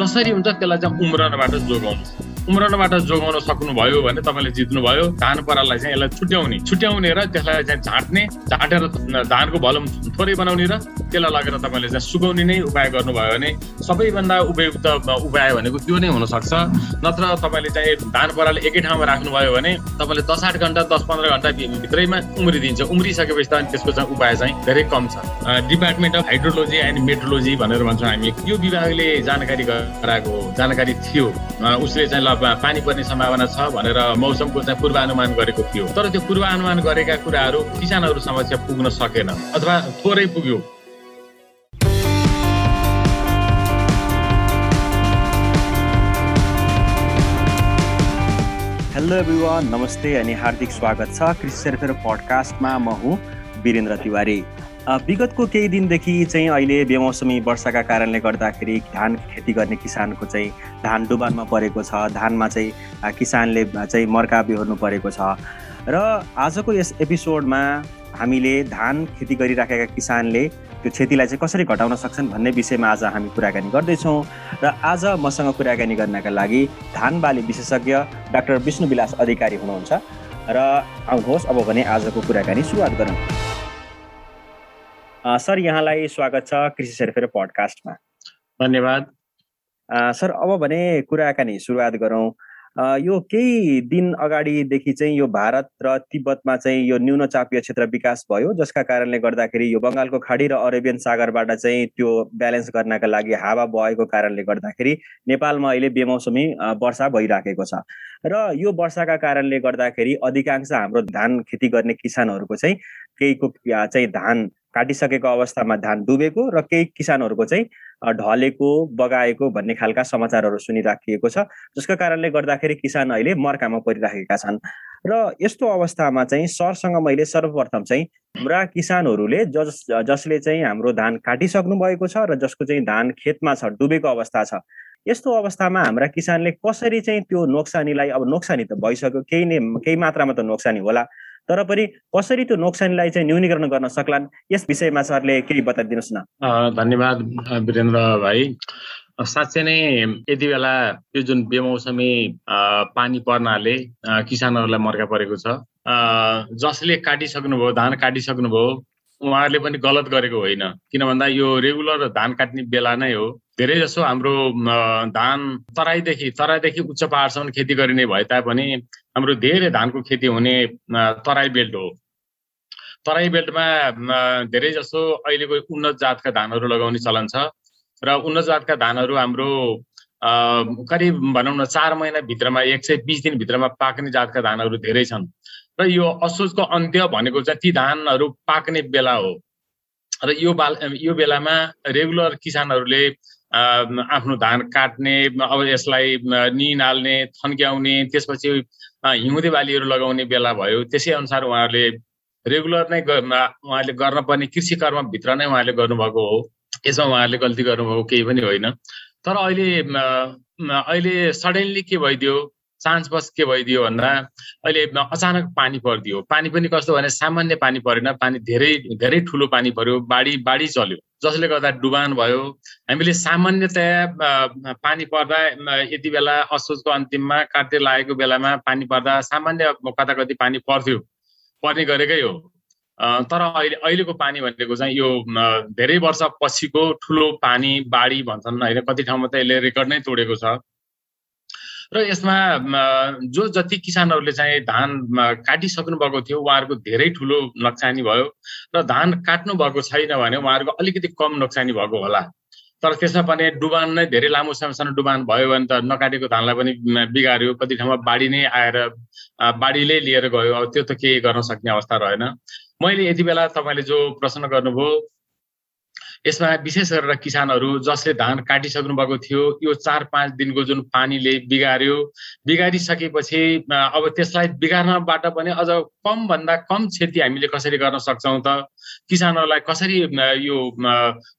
जसरी हुन्छ त्यसलाई चाहिँ उम्रनबाट जोगाउनु। उम्रनबाट जोगाउन सक्नुभयो भने तपाईँले जित्नुभयो। धान पराललाई चाहिँ यसलाई छुट्याउने। छुट्याउने र त्यसलाई चाहिँ झाँट्ने झाँटेर धानको भलम थोरै बनाउने र त्यसलाई लगेर तपाईँले चाहिँ सुकाउने नै उपाय गर्नुभयो भने सबैभन्दा उपयुक्त उपाय भनेको त्यो नै हुनसक्छ। नत्र तपाईँले चाहिँ धान पराल एकै ठाउँमा राख्नुभयो भने तपाईँले दस आठ घन्टा दस पन्ध्र घन्टा भित्रैमा उम्रिदिन्छ। उम्रिसकेपछि त त्यसको चाहिँ उपाय चाहिँ धेरै कम छ। Department of hydrology and metrology भनेर भन्छौँ हामी। यो विभागले जानकारी गराएको जानकारी थियो। उसले चाहिँ ल पानी पर्ने सम्भावना छ भनेर मौसमको चाहिँ पूर्वानुमान गरेको थियो। तर त्यो पूर्वानुमान गरेका कुराहरू किसानहरू समक्ष पुग्न सकेन अथवा थोरै पुग्यो। हेलो एभ्रिवान नमस्ते अनि हार्दिक स्वागत छ। कृषि पडकास्टमा म हुँ वीरेन्द्र तिवारी। विगतको केही दिनदेखि चाहिँ अहिले बेमौसमी वर्षाका कारणले गर्दाखेरि धान खेती गर्ने किसानको चाहिँ धान डुबानमा परेको छ। धानमा चाहिँ किसानले चाहिँ मर्का बिहोर्नु परेको छ। र आजको यस एपिसोडमा हामीले धान खेती गरिराखेका किसानले त्यो क्षतिलाई चाहिँ कसरी घटाउन सक्छन् भन्ने विषयमा आज हामी कुराकानी गर्दैछौँ। र आज मसँग कुराकानी गर्नका लागि धान बाली विशेषज्ञ डाक्टर विष्णु विलास अधिकारी हुनुहुन्छ। र आउनुहोस् अब भने आजको कुराकानी सुरुवात गरौँ। सर यहाँलाई स्वागत छ कृषि सेरफेर पडकास्टमा। धन्यवाद। सर अब भने कुराकानी सुरुवात गरौँ। यो केही दिन अगाडिदेखि चाहिँ यो भारत र तिब्बतमा चाहिँ यो न्यून चापीय क्षेत्र विकास भयो जसका कारणले गर्दाखेरि यो बङ्गालको खाडी र अरेबियन सागरबाट चाहिँ त्यो ब्यालेन्स गर्नका लागि हावा बहेको कारणले गर्दाखेरि नेपालमा अहिले बेमौसमी वर्षा भइराखेको छ। र यो वर्षाका कारणले गर्दाखेरि अधिकांश हाम्रो धान खेती गर्ने किसानहरूको चाहिँ केहीको चाहिँ धान काटिसकेको अवस्थामा धान डुबेको र केही किसानहरूको चाहिँ ढलेको बगाएको भन्ने खालका समाचारहरू सुनिराखिएको छ जसको कारणले गर्दाखेरि किसान अहिले मर्कामा परिराखेका छन्। र यस्तो अवस्थामा चाहिँ सरसँग मैले सर्वप्रथम चाहिँ हाम्रा किसानहरूले जस जसले चाहिँ हाम्रो धान काटिसक्नु भएको छ र जसको चाहिँ धान खेतमा छ डुबेको अवस्था छ यस्तो अवस्थामा हाम्रा किसानले कसरी चाहिँ त्यो नोक्सानीलाई अब नोक्सानी त भइसक्यो केही नै केही मात्रामा त नोक्सानी होला तर पनि कसरी त्यो नोक्सानीलाई चाहिँ न्यूनीकरण गर्न सक्लान्? यस विषयमा सरले केही बताइदिनुहोस् न। धन्यवाद वीरेन्द्र भाइ। साँच्चै नै यति बेला यो जुन बेमौसमी पानी पर्नाले किसानहरूलाई मर्का परेको छ। जसले काटिसक्नुभयो धान काटिसक्नुभयो उहाँहरूले पनि गलत गरेको होइन। किन भन्दा यो रेगुलर धान काट्ने बेला नै हो। धेरै जसो हाम्रो धान तराईदेखि तराईदेखि उच्च पहाडसम्म खेती गरिने भए तापनि हाम्रो धेरै धानको खेती हुने तराई बेल्ट हो। तराई बेल्टमा धेरै जसो अहिलेको उन्नत जातका धानहरू लगाउने चलन छ। र उन्नत जातका धानहरू हाम्रो करिब भनौँ न चार महिनाभित्रमा एक सय बिस दिनभित्रमा पाक्ने जातका धानहरू धेरै छन्। र यो असोजको अन्त्य भनेको चाहिँ ती धानहरू पाक्ने बेला हो। र यो बाल यो बेलामा रेगुलर किसानहरूले आफ्नो धान काट्ने अब यसलाई निहाल्ने थन्क्याउने त्यसपछि हिउँदे बालीहरू लगाउने बेला भयो। त्यसै अनुसार उहाँहरूले रेगुलर नै उहाँहरूले गर्न पर्ने कृषि कर्मभित्र नै उहाँले गर्नुभएको हो। यसमा उहाँहरूले गल्ती गर्नुभएको केही पनि होइन। तर अहिले अहिले सडनली के भइदियो? चान्स बस के भइदियो भन्दा अहिले अचानक पानी परिदियो। पानी पनि कस्तो भने सामान्य पानी परेन। पानी धेरै धेरै ठुलो पानी पर्यो। बाढी बाढी चल्यो। जसले गर्दा डुबान भयो। हामीले सामान्यतया पानी पर्दा यति बेला असोजको अन्तिममा काट्दै लागेको बेलामा पानी पर्दा सामान्य कता कति पानी पर्थ्यो पर्ने गरेकै हो। तर अहिले अहिलेको पानी भनेको चाहिँ यो धेरै वर्ष पछिको ठुलो पानी बाढी भन्छन् होइन? कति ठाउँमा त यसले रेकर्ड नै तोडेको छ। र यसमा जो जति किसानहरूले चाहिँ धान काटिसक्नु भएको थियो उहाँहरूको धेरै ठुलो नोक्सानी भयो र धान काट्नु भएको छैन भने उहाँहरूको अलिकति कम नोक्सानी भएको होला। तर त्यसमा पनि डुबान नै धेरै लामो समयसम्म डुबान भयो भने त नकाटेको धानलाई पनि बिगार्यो कति ठाउँमा बाढी नै आएर बाढीले लिएर गयो। अब त्यो त केही गर्न सक्ने अवस्था रहेन। मैले यति बेला तपाईँले जो प्रश्न गर्नुभयो यसमा विशेष गरेर किसानहरू जसले धान काटिसक्नु भएको थियो यो चार पाँच दिनको जुन पानीले बिगार्यो बिगारिसकेपछि अब त्यसलाई बिगार्नबाट पनि अझ कमभन्दा कम क्षति हामीले कसरी गर्न सक्छौँ त? किसानहरूलाई कसरी यो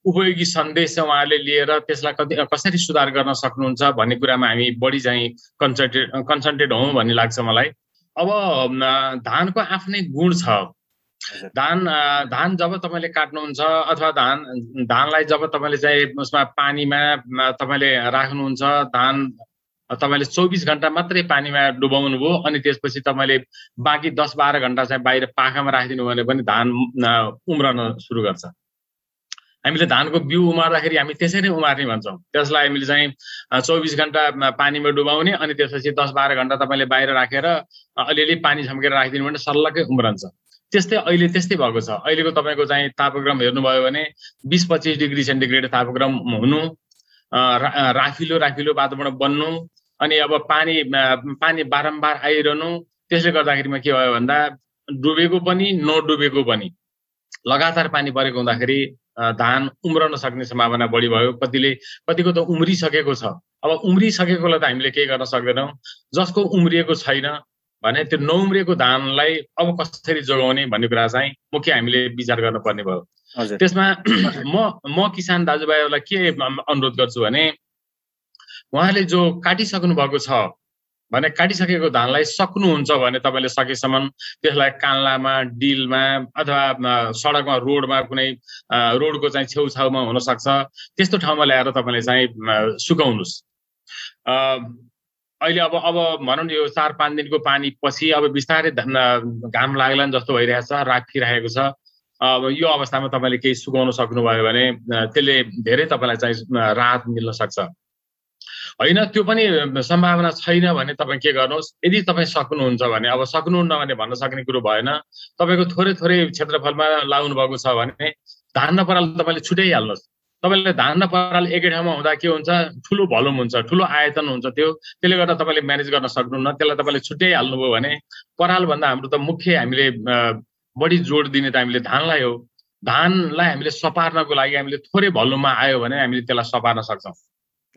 उपयोगी सन्देश उहाँहरूले लिएर त्यसलाई कति कसरी सुधार गर्न सक्नुहुन्छ भन्ने कुरामा हामी बढी चाहिँ कन्सन्ट्रेट कन्सन्ट्रेट हौँ भन्ने लाग्छ मलाई। अब धानको आफ्नै गुण छ। धान धान जब तपाईँले काट्नुहुन्छ अथवा धान धानलाई जब तपाईँले चाहिँ उसमा पानीमा तपाईँले राख्नुहुन्छ धान तपाईँले चौबिस घन्टा मात्रै पानीमा डुबाउनु भयो अनि त्यसपछि तपाईँले बाँकी दस बाह्र घन्टा चाहिँ बाहिर पाखामा राखिदिनु भने पनि धान उम्रन सुरु गर्छ। हामीले धानको बिउ उमार्दाखेरि हामी त्यसरी नै उमार्ने भन्छौँ। त्यसलाई हामीले चाहिँ चौबिस घन्टा पानीमा डुबाउने अनि त्यसपछि दस बाह्र घन्टा तपाईँले बाहिर राखेर अलिअलि पानी झम्केर राखिदिनु भने सल्लकै उम्रन्छ त्यस्तै अहिले त्यस्तै भएको छ। अहिलेको तपाईँको चाहिँ तापक्रम हेर्नुभयो भने बिस पच्चिस डिग्री सेन्टिग्रेड तापक्रम हुनु राखिलो राखिलो वातावरण बन्नु अनि अब पानी पानी बारम्बार आइरहनु त्यसले गर्दाखेरिमा के भयो भन्दा डुबेको पनि नडुबेको पनि लगातार पानी परेको हुँदाखेरि धान उम्रन सक्ने सम्भावना बढी भयो। कतिले कतिको त उम्रिसकेको छ। अब उम्रिसकेकोलाई त हामीले केही गर्न सक्दैनौँ। जसको उम्रिएको छैन भने त्यो नउम्रिएको धानलाई अब कसरी जोगाउने भन्ने कुरा चाहिँ मुख्य हामीले विचार गर्नुपर्ने भयो। त्यसमा म म किसान दाजुभाइहरूलाई के अनुरोध गर्छु भने उहाँले जो काटिसक्नु भएको छ भने काटिसकेको धानलाई सक्नुहुन्छ भने तपाईँले सकेसम्म त्यसलाई कान्लामा डिलमा अथवा सडकमा रोडमा कुनै रोडको चाहिँ छेउछाउमा हुनसक्छ। त्यस्तो ठाउँमा ल्याएर तपाईँले चाहिँ सुकाउनुहोस्। अहिले अब अब भनौँ न यो चार पाँच दिनको पानी पछि अब बिस्तारै घाम लाग्लान् जस्तो भइरहेछ राखिरहेको छ। अब यो अवस्थामा तपाईँले केही सुकाउन सक्नुभयो भने त्यसले धेरै तपाईँलाई चाहिँ राहत मिल्न सक्छ। होइन त्यो पनि सम्भावना छैन भने तपाईँ के गर्नुहोस्? यदि तपाईँ सक्नुहुन्छ भने अब सक्नुहुन्न भने भन्न सक्ने कुरो भएन। तपाईँको थोरै थोरै क्षेत्रफलमा लाउनु भएको छ भने धान र पराल तपाईँले छुट्याइहाल्नुहोस्। तपाईँले धान र पराल एकै ठाउँमा हुँदा के हुन्छ? ठुलो भलुम हुन्छ ठुलो आयतन हुन्छ त्यो। त्यसले गर्दा तपाईँले म्यानेज गर्न सक्नुहुन्न। त्यसलाई तपाईँले छुट्याइहाल्नुभयो भने परालभन्दा हाम्रो त मुख्य हामीले बढी जोड दिने त हामीले धानलाई हो। धानलाई हामीले सपार्नको लागि हामीले थोरै भलुममा आयो भने हामीले त्यसलाई सपार्न सक्छौँ।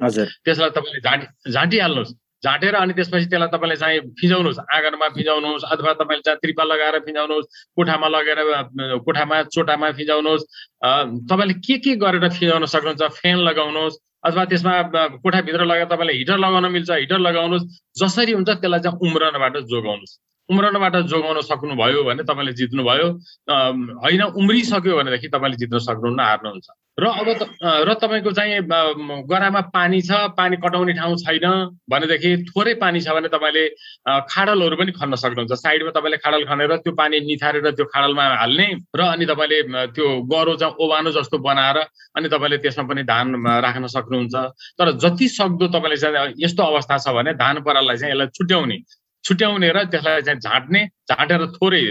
हजुर। त्यसलाई तपाईँले झाँटी झाँटिहाल्नुहोस्। झाँटेर अनि त्यसपछि त्यसलाई तपाईँले चाहिँ फिजाउनुहोस्। आँगनमा फिजाउनुहोस् अथवा तपाईँले चाहिँ त्रिपा लगाएर फिजाउनुहोस् कोठामा लगेर कोठामा चोटामा फिजाउनुहोस्। तपाईँले के के गरेर फिजाउन सक्नुहुन्छ? फ्यान लगाउनुहोस् अथवा त्यसमा कोठाभित्र लगेर तपाईँले हिटर लगाउन मिल्छ हिटर लगाउनुहोस्। जसरी हुन्छ त्यसलाई चाहिँ उम्रनबाट जोगाउनुहोस्। उम्रनबाट जोगाउन सक्नुभयो भने तपाईँले जित्नुभयो। होइन उम्रिसक्यो भनेदेखि तपाईँले जित्न सक्नुहुन्न हार्नुहुन्छ। र अब र तपाईँको चाहिँ गरामा पानी छ पानी कटाउने ठाउँ छैन भनेदेखि थोरै पानी छ भने तपाईँले खाडलहरू पनि खन्न सक्नुहुन्छ। साइडमा तपाईँले खाडल खनेर त्यो पानी निथारेर त्यो खाडलमा हाल्ने र अनि तपाईँले त्यो गह्रो चाहिँ ओभानो जस्तो बनाएर अनि तपाईँले त्यसमा पनि धान राख्न सक्नुहुन्छ। तर जति सक्दो तपाईँले चाहिँ यस्तो अवस्था छ भने धान पराललाई चाहिँ यसलाई छुट्याउने छुट्याउने र त्यसलाई चाहिँ झाँट्ने झाँटेर थोरै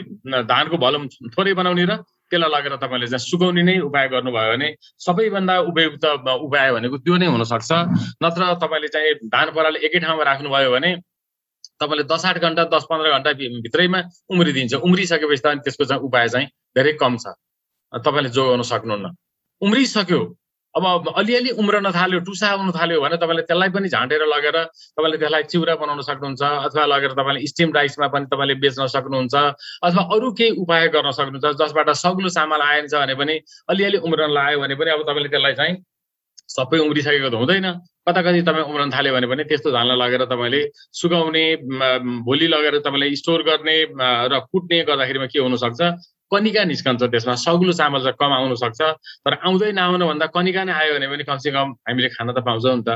धानको भलुम थोरै बनाउने र त्यसलाई लगेर तपाईँले चाहिँ सुकाउने नै उपाय गर्नुभयो भने सबैभन्दा उपयुक्त उपाय भनेको त्यो नै हुनसक्छ। नत्र तपाईँले चाहिँ धान पराले एकै ठाउँमा राख्नुभयो भने तपाईँले दस आठ घन्टा दस पन्ध्र घन्टा भित्रैमा उम्रिदिन्छ। उम्रिसकेपछि त त्यसको चाहिँ उपाय चाहिँ धेरै कम छ। तपाईँले जोगाउन सक्नुहुन्न। उम्रिसक्यो अब अलिअलि उम्रन थाल्यो टुसा आउनु थाल्यो भने तपाईँले त्यसलाई पनि झाँटेर लगेर तपाईँले त्यसलाई चिउरा बनाउन सक्नुहुन्छ अथवा लगेर तपाईँले स्टिम राइसमा पनि तपाईँले बेच्न सक्नुहुन्छ अथवा अरू केही उपाय गर्न सक्नुहुन्छ जसबाट सग्लो चामल आइन्छ भने पनि अलिअलि उम्रन लगायो भने पनि अब तपाईँले त्यसलाई चाहिँ सबै उम्रिसकेको त हुँदैन। कता कति तपाईँ उम्रन थाल्यो भने पनि त्यस्तो धानलाई लगेर तपाईँले सुकाउने भोलि लगेर तपाईँले स्टोर गर्ने र कुट्ने गर्दाखेरिमा के हुनसक्छ? कनिका निस्कन्छ त्यसमा? सग्लो चामल चाहिँ कम आउनु सक्छ तर आउँदै नआउनु भन्दा कनिका नै आयो भने पनि कमसेकम हामीले खान त पाउँछौँ नि त।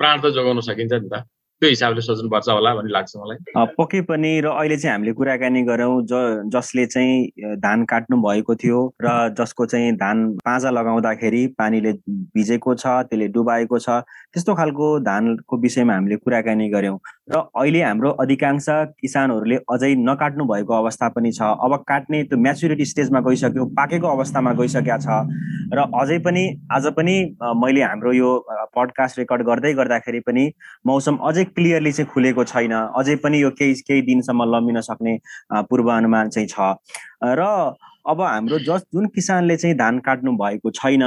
प्राण त जोगाउन सकिन्छ नि त। त्यो हिसाबले सोच्नुपर्छ होला भन्ने लाग्छ मलाई। पक्कै पनि र अहिले चाहिँ हामीले कुराकानी गरौँ ज जसले चाहिँ धान काट्नु भएको थियो र जसको चाहिँ धान पाँजा लगाउँदाखेरि पानीले भिजेको छ त्यसले डुबाएको छ त्यस्तो खालको धानको विषयमा हामीले कुराकानी गऱ्यौँ। र अहिले हाम्रो अधिकांश किसानहरूले अझै नकाट्नु भएको अवस्था पनि छ। अब काट्ने त्यो म्याचुरिटी स्टेजमा गइसक्यो पाकेको अवस्थामा गइसकेका छ। र अझै पनि आज पनि मैले हाम्रो यो पडकास्ट रेकर्ड गर्दै गर्दाखेरि पनि मौसम अझै क्लियरली चाहिँ खुलेको छैन। अझै पनि यो केही केही दिनसम्म लम्बिन सक्ने पूर्वानुमान चाहिँ छ। र अब हाम्रो जस जुन किसानले चाहिँ धान काट्नु भएको छैन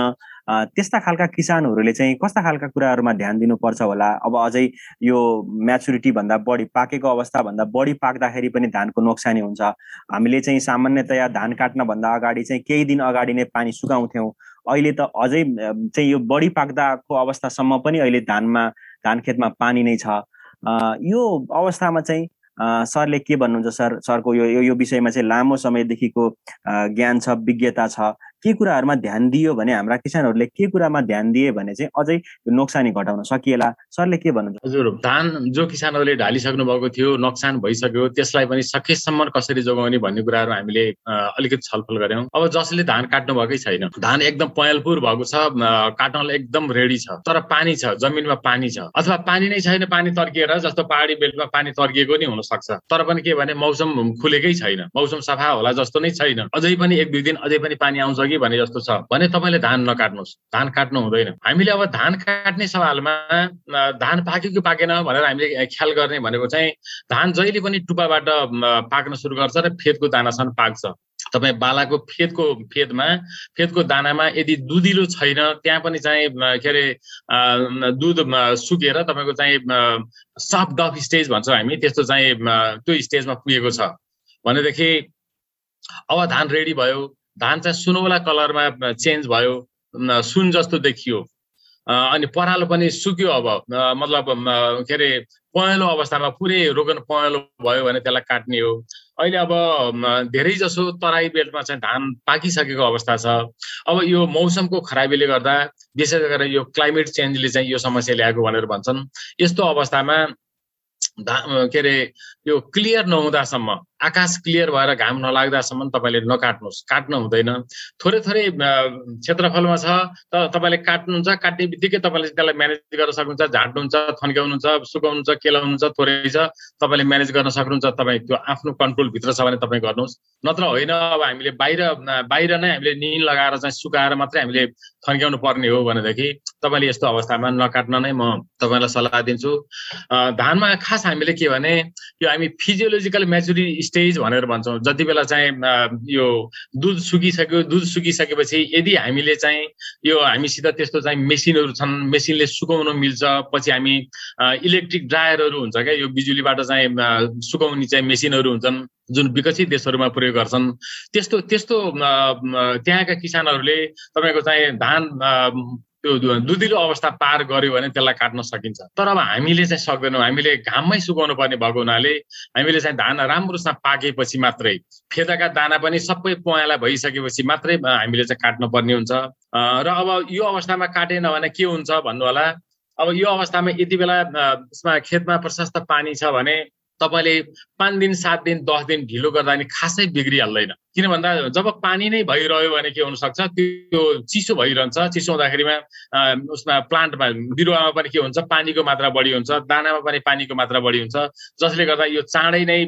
त्यस्ता खालका किसानहरूले चाहिँ कस्ता खालका कुराहरूमा ध्यान दिनुपर्छ होला? अब अझै यो म्याचुरिटी भन्दा बढी पाकेको अवस्थाभन्दा बढी पाक्दाखेरि पनि धानको नोक्सानी हुन्छ। हामीले चाहिँ सामान्यतया धान काट्नभन्दा अगाडि चाहिँ केही दिन अगाडि नै पानी सुकाउँथ्यौँ। अहिले त अझै चाहिँ यो बढी पाक्दाको अवस्थासम्म पनि अहिले धानमा धान खेतमा पानी नै छ। यो अवस्थामा चाहिँ सरले के भन्नुहुन्छ सर? सरको यो यो विषयमा चाहिँ लामो समयदेखिको ज्ञान छ विज्ञता छ। के कुराहरूमा ध्यान दियो भने हाम्रा किसानहरूले के कुरामा ध्यान दिए भने चाहिँ अझै नोक्सानी घटाउन सकिएला? सरले के भन्नुहुन्छ हजुर धान जो किसानहरूले ढालिसक्नु भएको थियो नोक्सान भइसक्यो त्यसलाई पनि सकेसम्म कसरी जोगाउने भन्ने कुराहरू हामीले अलिकति छलफल गऱ्यौँ। अब जसले धान काट्नु भएकै छैन। धान एकदम पयलपुर भएको छ काट्नलाई एकदम रेडी छ। तर पानी छ जमिनमा पानी छ। अथवा पानी नै छैन पानी तर्किएर जस्तो पहाडी बेल्टमा पानी तर्किएको नै हुनसक्छ। तर पनि के भने मौसम खुलेकै छैन। मौसम सफा होला जस्तो नै छैन। अझै पनि एक दुई दिन अझै पनि पानी आउँछ कि भने जस्तो छ। भने तपाईँले धान नकाट्नुहोस्। धान काट्नु हुँदैन। हामीले अब धान काट्ने सवालमा धान पाक्यो कि पाकेन भनेर हामीले ख्याल गर्ने भनेको चाहिँ धान जहिले पनि टुप्पाबाट पाक्न सुरु गर्छ र फेदको दानासम्म पाक्छ। तपाईँ बालाको फेदको फेदमा फेदको दानामा यदि दुधिलो छैन त्यहाँ पनि चाहिँ के अरे दुध सुकेर तपाईँको चाहिँ सफ्ट डफ स्टेज भन्छौँ हामी त्यस्तो चाहिँ त्यो स्टेजमा पुगेको छ। भनेदेखि अब धान रेडी भयो। धान चाहिँ सुनौला कलरमा चेन्ज भयो सुन जस्तो देखियो। अनि परालो पनि सुक्यो अब। मतलब के अरे पहेँलो अवस्थामा पुरै रोगन पहेँलो भयो भने त्यसलाई काट्ने हो। अहिले अब धेरै जसो तराई बेल्टमा चाहिँ धान पाकिसकेको अवस्था छ। अब यो मौसमको खराबीले गर्दा विशेष गरेर यो क्लाइमेट चेन्जले चाहिँ यो समस्या ल्याएको भनेर भन्छन्। यस्तो अवस्थामा के अरे यो क्लियर नहुँदासम्म आकाश क्लियर भएर घाम नलाग्दासम्म तपाईँले नकाट्नुहोस्। काट्नु हुँदैन। थोरै थोरै क्षेत्रफलमा छ त तपाईँले काट्नुहुन्छ। काट्ने बित्तिकै तपाईँले त्यसलाई म्यानेज गर्न सक्नुहुन्छ। झाट्नुहुन्छ थन्क्याउनुहुन्छ सुकाउनुहुन्छ केलाउनुहुन्छ थोरै छ। तपाईँले म्यानेज गर्न सक्नुहुन्छ। तपाईँ त्यो आफ्नो कन्ट्रोलभित्र छ भने तपाईँ गर्नुहोस्। नत्र होइन अब हामीले बाहिर बाहिर नै हामीले निन लगाएर चाहिँ सुकाएर मात्रै हामीले थन्क्याउनु पर्ने हो भनेदेखि तपाईँले यस्तो अवस्थामा नकाट्न नै म तपाईँलाई सल्लाह दिन्छु। धानमा खास हामीले के भने यो हामी फिजियोलोजिकल मेच्युरिटी स्टेज भनेर भन्छौँ। जति बेला चाहिँ यो दुध सुकिसक्यो दुध सुकिसकेपछि यदि हामीले चाहिँ यो हामीसित त्यस्तो चाहिँ मेसिनहरू छन् मेसिनले सुकाउन मिल्छ पछि हामी इलेक्ट्रिक ड्रायरहरू हुन्छ क्या यो बिजुलीबाट चाहिँ सुकाउने चाहिँ मेसिनहरू हुन्छन् जुन विकसित देशहरूमा प्रयोग गर्छन्। त्यस्तो त्यस्तो त्यहाँका किसानहरूले तपाईँको चाहिँ धान त्यो दुधिलो अवस्था पार गऱ्यो भने त्यसलाई काट्न सकिन्छ। तर अब हामीले चाहिँ सक्दैनौँ। हामीले घाममै सुकाउनु पर्ने भएको हुनाले हामीले चाहिँ धान राम्रोसँग पाकेपछि मात्रै फेदाका दाना पनि सबै पहेँला भइसकेपछि मात्रै हामीले चाहिँ काट्नु पर्ने हुन्छ र अब यो अवस्थामा काटेन भने के हुन्छ भन्नु होला अब यो अवस्थामा यति बेला यसमा खेतमा प्रशस्त पानी छ भने तपाईँले पाँच दिन सात दिन दस दिन ढिलो गर्दा नि खासै बिग्रिहाल्दैन। किन भन्दा जब पानी नै भइरह्यो भने के हुनसक्छ त्यो चिसो भइरहन्छ। चिसो हुँदाखेरिमा उसमा प्लान्टमा बिरुवामा पनि के हुन्छ पानीको मात्रा बढी हुन्छ दानामा पनि पानीको मात्रा बढी हुन्छ। जसले गर्दा यो चाँडै नै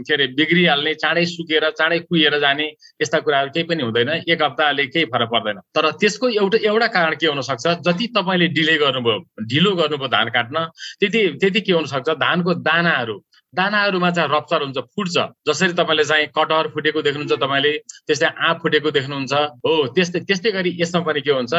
के अरे बिग्रिहाल्ने चाँडै सुकेर चाँडै कुहिएर जाने यस्ता कुराहरू केही पनि हुँदैन। एक हप्ताले केही फरक पर्दैन। तर त्यसको एउटा एउटा कारण के हुनसक्छ जति तपाईँले डिले गर्नुभयो ढिलो गर्नुभयो धान काट्न त्यति त्यति के हुनसक्छ धानको दानाहरू दानाहरूमा चाहिँ रप्चर हुन्छ फुट्छ। जसरी तपाईँले चाहिँ कटहर फुटेको देख्नुहुन्छ तपाईँले त्यस्तै आँप फुटेको देख्नुहुन्छ हो त्यस्तै त्यस्तै गरी यसमा पनि के हुन्छ?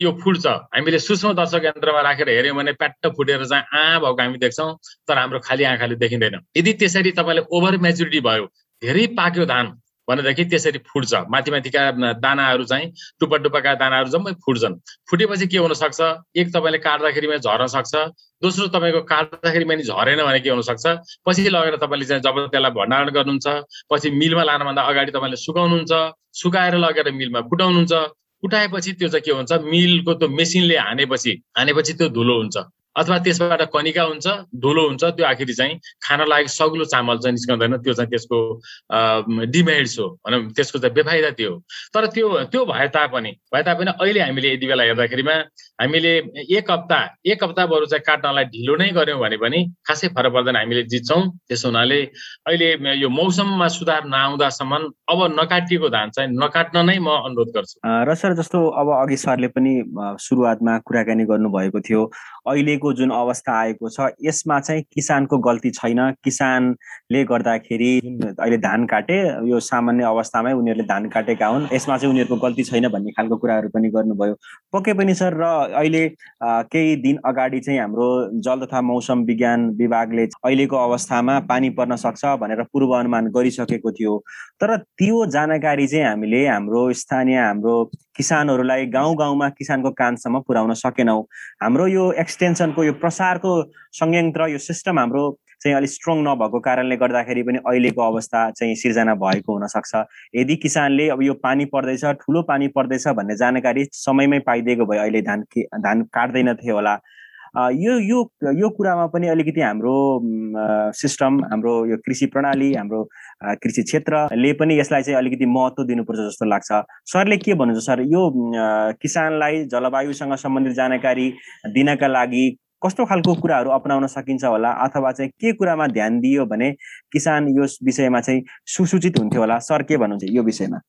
यो फुट्छ। हामीले सूक्ष्म दर्शक यन्त्रमा राखेर हेऱ्यौँ भने प्याट्ट फुटेर चाहिँ आ भएको हामी देख्छौँ तर हाम्रो खाली आँखाले देखिँदैन। यदि त्यसरी तपाईँले ओभर मेच्युरिटी भयो धेरै पाक्यो धान भनेदेखि त्यसरी फुट्छ। माथि माथिका दानाहरू चाहिँ टुप्पा टुप्पाका दानाहरू जम्मै फुट्छन्। फुटेपछि के हुनसक्छ? एक तपाईँले काट्दाखेरिमा झर्न सक्छ। दोस्रो तपाईँको काट्दाखेरिमा नि झरेन भने के हुनसक्छ? पछि लगेर तपाईँले चाहिँ जब त्यसलाई भण्डारण गर्नुहुन्छ पछि मिलमा लानुभन्दा अगाडि तपाईँले सुकाउनुहुन्छ। सुकाएर लगेर मिलमा फुटाउनुहुन्छ। फुटाएपछि त्यो चाहिँ के हुन्छ? मिलको त्यो मेसिनले हानेपछि हानेपछि त्यो धुलो हुन्छ। अथवा त्यसबाट कनिका हुन्छ धुलो हुन्छ त्यो आखिरी चाहिँ खान लागि सग्लो चामल चाहिँ निस्कँदैन त्यो चाहिँ त्यसको डिमेरिट्स हो भनौँ त्यसको चाहिँ बेफाइदा त्यो तर त्यो त्यो भए तापनि भए तापनि अहिले हामीले यति बेला हेर्दाखेरिमा हामीले एक हप्ता एक हप्ता बरु चाहिँ काट्नलाई ढिलो नै गऱ्यौँ भने पनि खासै फरक पर्दैन हामीले जित्छौँ। त्यसो हुनाले अहिले यो मौसममा सुधार नआउँदासम्म अब नकाटिएको धान चाहिँ नकाट्न नै म अनुरोध गर्छु। र सर जस्तो अब अघि सरले पनि सुरुवातमा कुराकानी गर्नुभएको थियो अहिलेको जुन अवस्था आएको छ यसमा चाहिँ किसानको गल्ती छैन। किसानले गर्दाखेरि अहिले धान काटे यो सामान्य अवस्थामै उनीहरूले धान काटेका हुन्। यसमा चाहिँ उनीहरूको गल्ती छैन भन्ने खालको कुराहरू पनि गर्नुभयो। पक्कै पनि सर र अहिले केही दिन अगाडि चाहिँ हाम्रो जल तथा मौसम विज्ञान विभागले अहिलेको अवस्थामा पानी पर्न सक्छ भनेर पूर्व अनुमान गरिसकेको थियो। तर त्यो जानकारी चाहिँ हामीले हाम्रो स्थानीय हाम्रो किसानहरूलाई गाउँ गाउँमा किसानको कानसम्म पुर्याउन सकेनौँ। हाम्रो यो एक्सटेन्सनको यो प्रसारको संयन्त्र यो सिस्टम हाम्रो चाहिँ अलिक स्ट्रङ नभएको कारणले गर्दाखेरि पनि अहिलेको अवस्था चाहिँ सिर्जना भएको हुनसक्छ। यदि किसानले अब यो पानी पर्दैछ ठुलो पानी पर्दैछ भन्ने जानकारी समयमै पाइदिएको भए अहिले धान धान काट्दैनथे होला। यो यो यो कुरामा पनि अलिकति हाम्रो सिस्टम हाम्रो यो कृषि प्रणाली हाम्रो कृषि क्षेत्रले पनि यसलाई चाहिँ अलिकति महत्त्व दिनुपर्छ जस्तो लाग्छ। सरले के भन्नुहुन्छ सर? यो किसानलाई जलवायुसँग सम्बन्धित जानकारी दिनका लागि कस्तो खालको कुराहरू अप्नाउन सकिन्छ होला? अथवा चाहिँ के कुरामा ध्यान दियो भने किसान यो विषयमा चाहिँ सुसूचित हुन्थ्यो होला? सर के भन्नुहुन्छ यो विषयमा?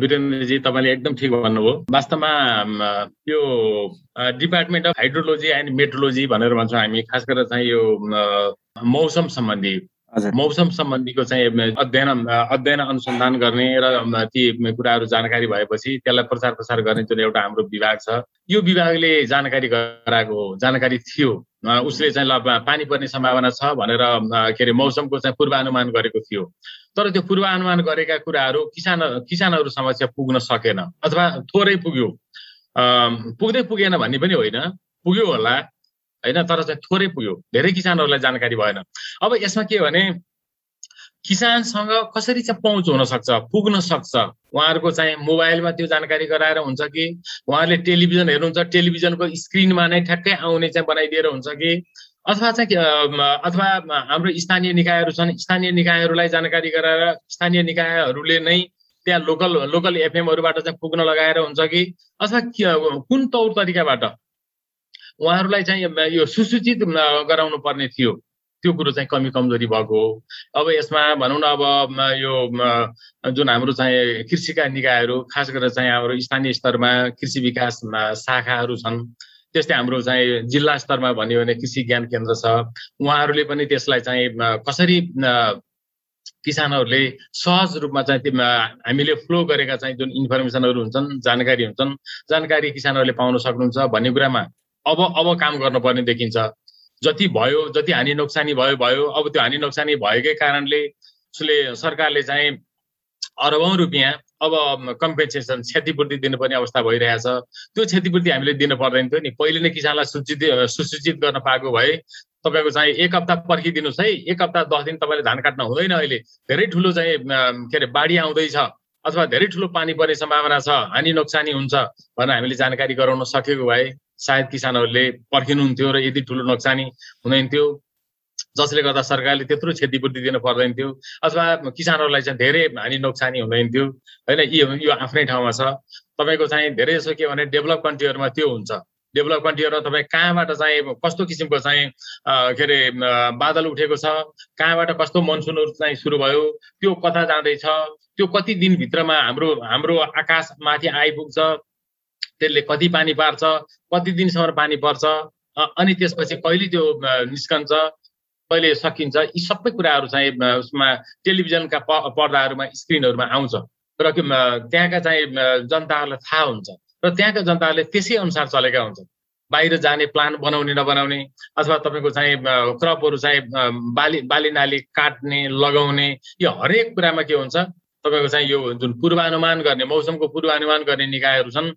वीरेन्द्रजी तपाईँले एकदम ठिक भन्नुभयो। वास्तवमा यो department of hydrology and metrology भनेर भन्छौँ हामी खास गरेर चाहिँ यो मौसम सम्बन्धी। मौसम सम्बन्धीको चाहिँ अध्ययन अध्ययन अनुसन्धान गर्ने र ती कुराहरू जानकारी भएपछि त्यसलाई प्रचार प्रसार गर्ने जुन एउटा हाम्रो विभाग छ यो विभागले जानकारी गराएको जानकारी थियो। उसले चाहिँ ल पानी पर्ने सम्भावना छ भनेर के अरे मौसमको चाहिँ पूर्वानुमान गरेको थियो। तर त्यो पूर्वानुमान गरेका कुराहरू किसान किसानहरू समक्ष पुग्न सकेन अथवा थोरै पुग्यो। पुग्दै पुगेन भन्ने पनि होइन। पुग्यो होला। होइन? तर चाहिँ थोरै पुग्यो। धेरै किसानहरूलाई जानकारी भएन। अब यसमा के भने किसानसँग कसरी चाहिँ पहुँच हुन सक्छ पुग्न सक्छ? उहाँहरूको चाहिँ मोबाइलमा त्यो जानकारी गराएर हुन्छ कि उहाँहरूले टेलिभिजन हेर्नुहुन्छ टेलिभिजनको स्क्रिनमा नै ठ्याक्कै आउने चाहिँ बनाइदिएर हुन्छ कि? अथवा चाहिँ अथवा हाम्रो स्थानीय निकायहरू छन् स्थानीय निकायहरूलाई जानकारी गराएर स्थानीय निकायहरूले नै त्यहाँ लोकल लोकल एफएमहरूबाट चाहिँ पुग्न लगाएर हुन्छ कि? अथवा कुन तौर तरिकाबाट? उहाँहरूलाई चाहिँ यो सुसूचित गराउनु पर्ने थियो। त्यो कुरो चाहिँ कमी कमजोरी भएको हो। अब यसमा भनौँ न अब यो जुन हाम्रो चाहिँ कृषिका निकायहरू खास गरेर चाहिँ हाम्रो स्थानीय स्तरमा कृषि विकास शाखाहरू छन् त्यस्तै हाम्रो चाहिँ जिल्ला स्तरमा भन्यो भने कृषि ज्ञान केन्द्र छ। उहाँहरूले पनि त्यसलाई चाहिँ कसरी किसानहरूले सहज रूपमा चाहिँ हामीले फ्लो गरेका चाहिँ जुन इन्फर्मेसनहरू हुन्छन् जानकारी हुन्छन् जानकारी किसानहरूले पाउन सक्नुहुन्छ भन्ने कुरामा अब अब काम गर्नुपर्ने देखिन्छ। जति भयो जति हानि नोक्सानी भयो भयो। अब त्यो हानि नोक्सानी भएकै कारणले उसले सरकारले चाहिँ अरबौँ रुपियाँ अब कम्पेन्सेसन क्षतिपूर्ति दिनुपर्ने अवस्था भइरहेछ। त्यो क्षतिपूर्ति हामीले दिनु पर्दैन थियो नि। पहिले नै किसानलाई सूचित सुसूचित गर्न पाएको भए तपाईँको चाहिँ एक हप्ता पर्खिदिनुहोस् है। एक हप्ता दस दिन तपाईँले धान काट्न हुँदैन अहिले। धेरै ठुलो चाहिँ के अरे बाढी आउँदैछ अथवा धेरै ठुलो पानी पर्ने सम्भावना छ। हानि नोक्सानी हुन्छ भनेर हामीले जानकारी गराउन सकेको भए सायद किसानहरूले पर्खिनुहुन्थ्यो र यति ठुलो नोक्सानी हुँदैन थियो जसले गर्दा सरकारले त्यत्रो क्षतिपूर्ति दिन पर्दैन थियो अथवा किसानहरूलाई चाहिँ धेरै हानि नोक्सानी हुँदैन थियो होइन यो यो आफ्नै ठाउँमा छ। तपाईँको चाहिँ धेरै जसो के भने डेभलप कन्ट्रीहरूमा त्यो हुन्छ। डेभलप कन्ट्रीहरूमा तपाईँ कहाँबाट चाहिँ कस्तो किसिमको चाहिँ के अरे बादल उठेको छ? कहाँबाट कस्तो मनसुनहरू चाहिँ सुरु भयो? त्यो कता जाँदैछ। त्यो कति दिनभित्रमा हाम्रो हाम्रो आकाश माथि आइपुग्छ? त्यसले कति पानी पार्छ कति दिनसम्म पानी पर्छ अनि त्यसपछि कहिले त्यो निस्कन्छ कहिले सकिन्छ यी सबै कुराहरू चाहिँ उसमा टेलिभिजनका पर्दाहरूमा स्क्रिनहरूमा आउँछ। र त्यहाँका चाहिँ जनताहरूलाई थाहा हुन्छ। र त्यहाँका जनताहरूले त्यसै अनुसार चलेका हुन्छ बाहिर जाने प्लान बनाउने नबनाउने अथवा तपाईँको चाहिँ क्रपहरू चाहिँ बाली बाली नाली काट्ने लगाउने यो हरेक कुरामा के हुन्छ? तपाईँको चाहिँ यो जुन पूर्वानुमान गर्ने मौसमको पूर्वानुमान गर्ने निकायहरू छन्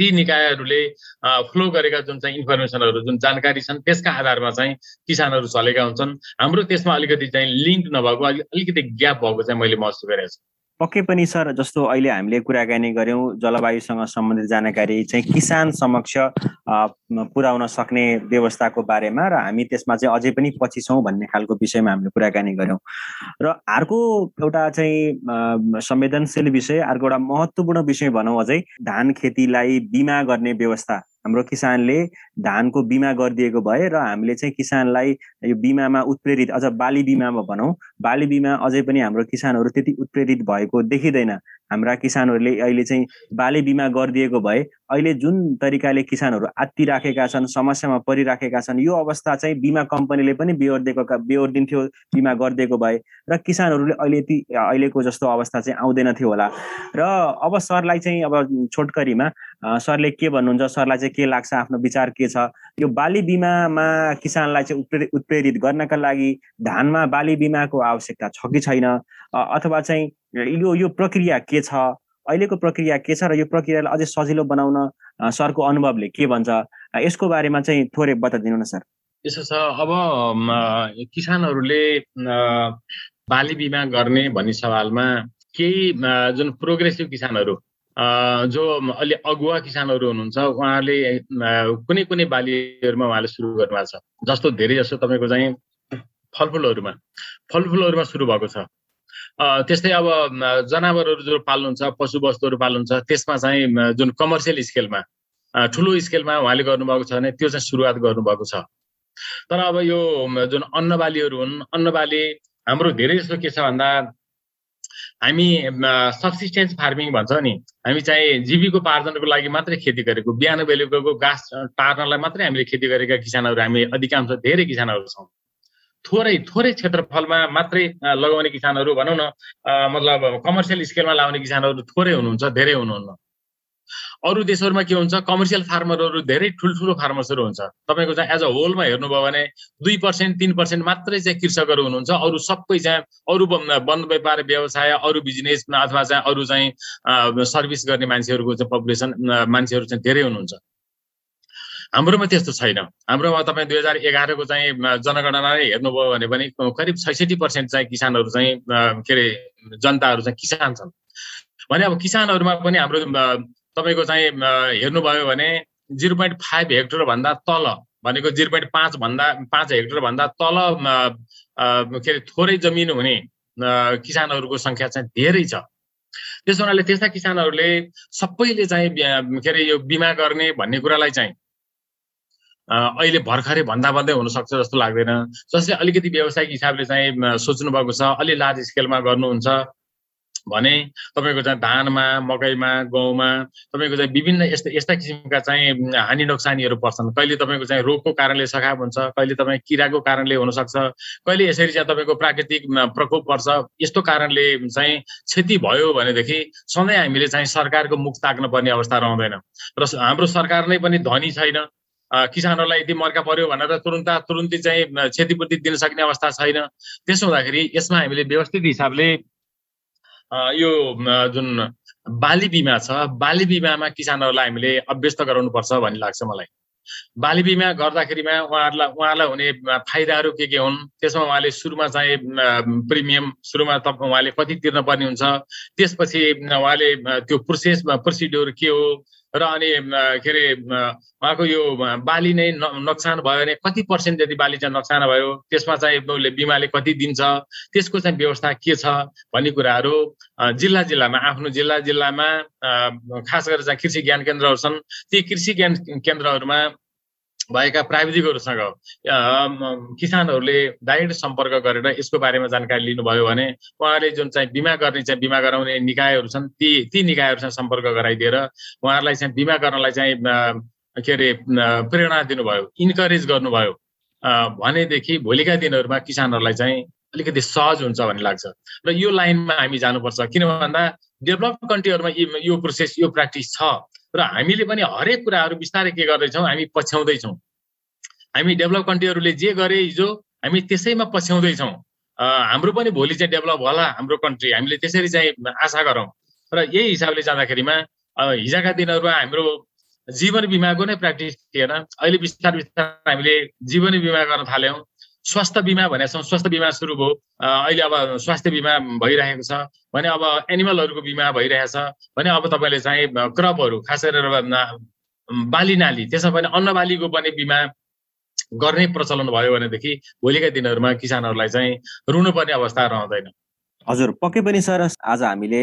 ती निकायहरूले फ्लो गरेका जुन चाहिँ इन्फर्मेसनहरू जुन जानकारी छन् त्यसका आधारमा चाहिँ किसानहरू चलेका हुन्छन्। हाम्रो त्यसमा अलिकति चाहिँ लिङ्क नभएको अलिकति ग्याप भएको चाहिँ मैले महसुस गरेको छु। पक्कै पनि सर जस्तो अहिले हामीले कुराकानी गऱ्यौँ जलवायुसँग सम्बन्धित जानकारी चाहिँ किसान समक्ष पुर्याउन सक्ने व्यवस्थाको बारेमा र हामी त्यसमा चाहिँ अझै पनि पछि छौँ भन्ने खालको विषयमा हामीले कुराकानी गऱ्यौँ। र अर्को एउटा चाहिँ संवेदनशील विषय अर्को एउटा महत्त्वपूर्ण विषय भनौँ अझै धान खेतीलाई बिमा गर्ने व्यवस्था। हाम्रो किसानले धानको बिमा गरिदिएको भए र हामीले चाहिँ किसानलाई यो बिमामा उत्प्रेरित अझ बाली बिमामा भनौँ बाली बिमा अझै पनि हाम्रो किसानहरू त्यति उत्प्रेरित भएको देखिँदैन। हाम्रा किसानहरूले अहिले चाहिँ बाली बिमा गरिदिएको भए अहिले जुन तरिकाले किसानहरू आत्तिराखेका छन् समस्यामा परिराखेका छन् यो अवस्था चाहिँ बिमा कम्पनीले पनि बेहोर दिएको बेहोर दिन्थ्यो बिमा गरिदिएको भए र किसानहरूले अहिले यति अहिलेको जस्तो अवस्था चाहिँ आउँदैन थियो होला। र अब सरलाई चाहिँ अब छोटकरीमा सरले के भन्नुहुन्छ सरलाई चाहिँ के लाग्छ आफ्नो विचार के छ? यो बाली बिमामा किसानलाई चाहिँ उत्प्रेरित उत्प्रेरित गर्नका लागि धानमा बाली बिमाको आवश्यकता छ कि छैन? अथवा चाहिँ यो यो प्रक्रिया के छ? अहिलेको प्रक्रिया के छ र यो प्रक्रियालाई अझै सजिलो बनाउन सरको अनुभवले के भन्छ? यसको बारेमा चाहिँ थोरै बताइदिनु न सर। यसो छ अब किसानहरूले बाली बिमा गर्ने भन्ने सवालमा केही जुन प्रोग्रेसिभ किसानहरू जो अलि अगुवा किसानहरू हुनुहुन्छ उहाँले कुनै कुनै बालीहरूमा उहाँले सुरु गर्नुभएको छ। जस्तो धेरै जस्तो तपाईँको चाहिँ फलफुलहरूमा फलफुलहरूमा सुरु भएको छ। त्यस्तै अब जनावरहरू जो पाल्नुहुन्छ पशुवस्तुहरू पाल्नुहुन्छ त्यसमा चाहिँ जुन कमर्सियल स्केलमा ठुलो स्केलमा उहाँले गर्नुभएको छ भने त्यो चाहिँ सुरुवात गर्नुभएको छ। तर अब यो जुन अन्नबालीहरू हुन् अन्नबाली हाम्रो धेरै जस्तो के छ भन्दा हामी सब्सिस्टेन्स फार्मिङ भन्छ नि हामी चाहिँ जीविकोपार्जनको लागि मात्रै खेती गरेको बिहान बेलुकाको घाँस टार्नलाई मात्रै हामीले खेती गरेका किसानहरू हामी अधिकांश धेरै किसानहरू छौँ। थोरै थोरै क्षेत्रफलमा मात्रै लगाउने किसानहरू भनौँ न मतलब कमर्सियल स्केलमा लाउने किसानहरू थोरै हुनुहुन्छ धेरै हुनुहुन्न। अरू देशहरूमा के हुन्छ कमर्सियल फार्मरहरू धेरै ठुल्ठुलो फार्मर्सहरू हुन्छ। तपाईँको चाहिँ एज अ होलमा हेर्नुभयो भने दुई पर्सेन्ट तिन पर्सेन्ट मात्रै चाहिँ कृषकहरू हुनुहुन्छ। अरू सबै चाहिँ अरू वन व्यापार व्यवसाय अरू बिजनेस अथवा चाहिँ अरू चाहिँ सर्भिस गर्ने मान्छेहरूको चाहिँ पपुलेसन मान्छेहरू चाहिँ धेरै हुनुहुन्छ। हाम्रोमा त्यस्तो छैन। हाम्रोमा तपाईँ दुई हजार एघारको चाहिँ जनगणना हेर्नुभयो भने पनि करिब छैसठी पर्सेन्ट चाहिँ किसानहरू चाहिँ के अरे जनताहरू चाहिँ किसान छन्। भने अब किसानहरूमा पनि हाम्रो तपाईँको चाहिँ हेर्नुभयो भने जिरो पोइन्ट फाइभ हेक्टरभन्दा तल भनेको जिरो पोइन्ट पाँचभन्दा पाँच हेक्टरभन्दा तल के अरे थोरै जमिन हुने किसानहरूको सङ्ख्या चाहिँ धेरै छ। त्यस हुनाले त्यस्ता किसानहरूले सबैले चाहिँ के अरे यो बिमा गर्ने भन्ने कुरालाई चाहिँ अहिले भर्खरै भन्दा भन्दै हुनसक्छ जस्तो लाग्दैन। जसले अलिकति व्यावसायिक हिसाबले चाहिँ सोच्नु भएको छ अलि लार्ज स्केलमा गर्नुहुन्छ भने तपाईँको चाहिँ धानमा मकैमा गहुँमा तपाईँको चाहिँ विभिन्न यस्ता यस्ता किसिमका चाहिँ हानि नोक्सानीहरू पर्छन्। कहिले तपाईँको चाहिँ रोगको कारणले सखाप हुन्छ कहिले तपाईँ किराको कारणले हुनसक्छ कहिले यसरी चाहिँ तपाईँको प्राकृतिक प्रकोप पर्छ यस्तो कारणले चाहिँ क्षति भयो भनेदेखि सधैँ हामीले चाहिँ सरकारको मुख ताक्नुपर्ने अवस्था रहँदैन। र हाम्रो सरकार नै पनि धनी छैन। किसानहरूलाई यदि मर्का पर्यो भनेर तुरुन्त तुरुन्तै चाहिँ क्षतिपूर्ति दिन सक्ने अवस्था छैन। त्यसो हुँदाखेरि यसमा हामीले व्यवस्थित हिसाबले यो जुन बाली बिमा छ बाली बिमामा किसानहरूलाई हामीले अभ्यस्त गराउनुपर्छ भन्ने लाग्छ मलाई। बाली बिमा गर्दाखेरिमा उहाँहरूलाई उहाँलाई हुने फाइदाहरू के के हुन् त्यसमा उहाँले सुरुमा चाहिँ प्रिमियम सुरुमा तप उहाँले कति तिर्न पर्ने हुन्छ त्यसपछि उहाँले त्यो प्रोसेस प्रोसिड्योर के हो र अनि के अरे उहाँको यो बाली नै नोक्सान भयो भने कति पर्सेन्ट जति बाली चाहिँ नोक्सान भयो त्यसमा चाहिँ उसले बिमाले कति दिन्छ त्यसको चाहिँ व्यवस्था के छ भन्ने कुराहरू जिल्ला जिल्लामा आफ्नो जिल्ला जिल्लामा खास गरेर चाहिँ कृषि ज्ञान केन्द्रहरू छन् ती कृषि ज्ञान केन्द्रहरूमा भएका प्राविधिकहरूसँग किसानहरूले डाइरेक्ट सम्पर्क गरेर यसको बारेमा जानकारी लिनुभयो भने उहाँले जुन चाहिँ बिमा गर्ने चाहिँ बिमा गराउने निकायहरू छन् ती ती निकायहरूसँग सम्पर्क गराइदिएर उहाँहरूलाई चाहिँ बिमा गर्नलाई चाहिँ के अरे प्रेरणा दिनुभयो इन्करेज गर्नुभयो। भनेदेखि भोलिका दिनहरूमा किसानहरूलाई चाहिँ अलिकति सहज हुन्छ भन्ने लाग्छ। र यो लाइनमा हामी जानुपर्छ। किन भन्दा डेभलप कन्ट्रीहरूमा यो प्रोसेस यो प्र्याक्टिस छ। र हामीले पनि हरेक कुराहरू बिस्तारै के गर्दैछौँ? हामी पछ्याउँदैछौँ। हामी डेभलप कन्ट्रीहरूले जे गरे हिजो हामी त्यसैमा पछ्याउँदैछौँ। हाम्रो पनि भोलि चाहिँ डेभलप होला हाम्रो कन्ट्री। हामीले त्यसरी चाहिँ आशा गरौँ। र यही हिसाबले जाँदाखेरिमा हिजोका दिनहरूमा हाम्रो जीवन बिमाको नै प्र्याक्टिस थिएन। अहिले बिस्तार बिस्तार हामीले जीवन बिमा गर्न थाल्यौँ। स्वास्थ्य बिमा भनेको छौँ स्वास्थ्य बिमा सुरु भयो अहिले अब स्वास्थ्य बिमा भइरहेको छ। भने अब एनिमलहरूको बिमा भइरहेछ भने अब तपाईँले चाहिँ क्रपहरू खास गरेर बाली नाली त्यसमा पनि अन्न बालीको पनि बिमा गर्ने प्रचलन भयो भनेदेखि भोलिका दिनहरूमा किसानहरूलाई चाहिँ रुनुपर्ने अवस्था रहँदैन। हजुर पक्कै पनि सर आज हामीले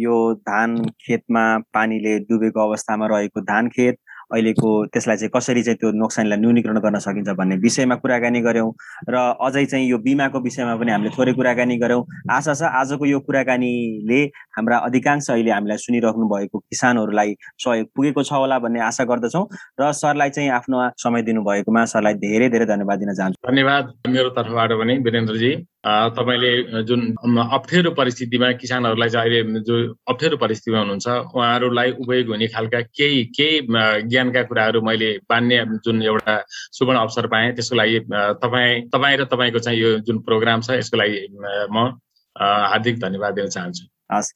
यो धान खेतमा पानीले डुबेको अवस्थामा रहेको धान खेत अहिलेको त्यसलाई चाहिँ कसरी चाहिँ त्यो नोक्सानीलाई न्यूनीकरण गर्न सकिन्छ भन्ने विषयमा कुराकानी गऱ्यौँ। र अझै चाहिँ यो बिमाको विषयमा पनि हामीले थोरै कुराकानी गऱ्यौँ। आशा छ आजको यो कुराकानीले हाम्रा अधिकांश अहिले हामीलाई सुनिराख्नु भएको किसानहरूलाई सहयोग पुगेको छ होला भन्ने आशा गर्दछौँ। र सरलाई चाहिँ आफ्नो समय दिनुभएकोमा सरलाई धेरै धेरै धन्यवाद दिन चाहन्छु। धन्यवाद। मेरो तर्फबाट पनि वीरेन्द्रजी। तपाईँले जुन अप्ठ्यारो परिस्थितिमा किसानहरूलाई चाहिँ अहिले जो अप्ठ्यारो परिस्थितिमा हुनुहुन्छ उहाँहरूलाई उपयोग हुने खालका केही केही ज्ञानका कुराहरू मैले बान्ने जुन एउटा सुवर्ण अवसर पाएँ त्यसको लागि तपाईँ तपाईँ र तपाईँको चाहिँ यो जुन प्रोग्राम छ यसको लागि म हार्दिक धन्यवाद दिन चाहन्छु। हस्।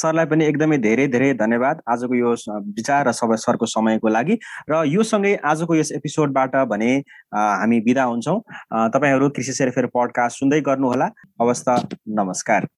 सरलाई पनि एकदमै धेरै धेरै धन्यवाद। आजको यो विचार र सबै सरको समयको लागि। र यो सँगै आजको यस एपिसोडबाट भने हामी बिदा हुन्छौँ। तपाईँहरू कृषि सेरफेर पडकास्ट सुन्दै गर्नुहोला। हवस् त नमस्कार।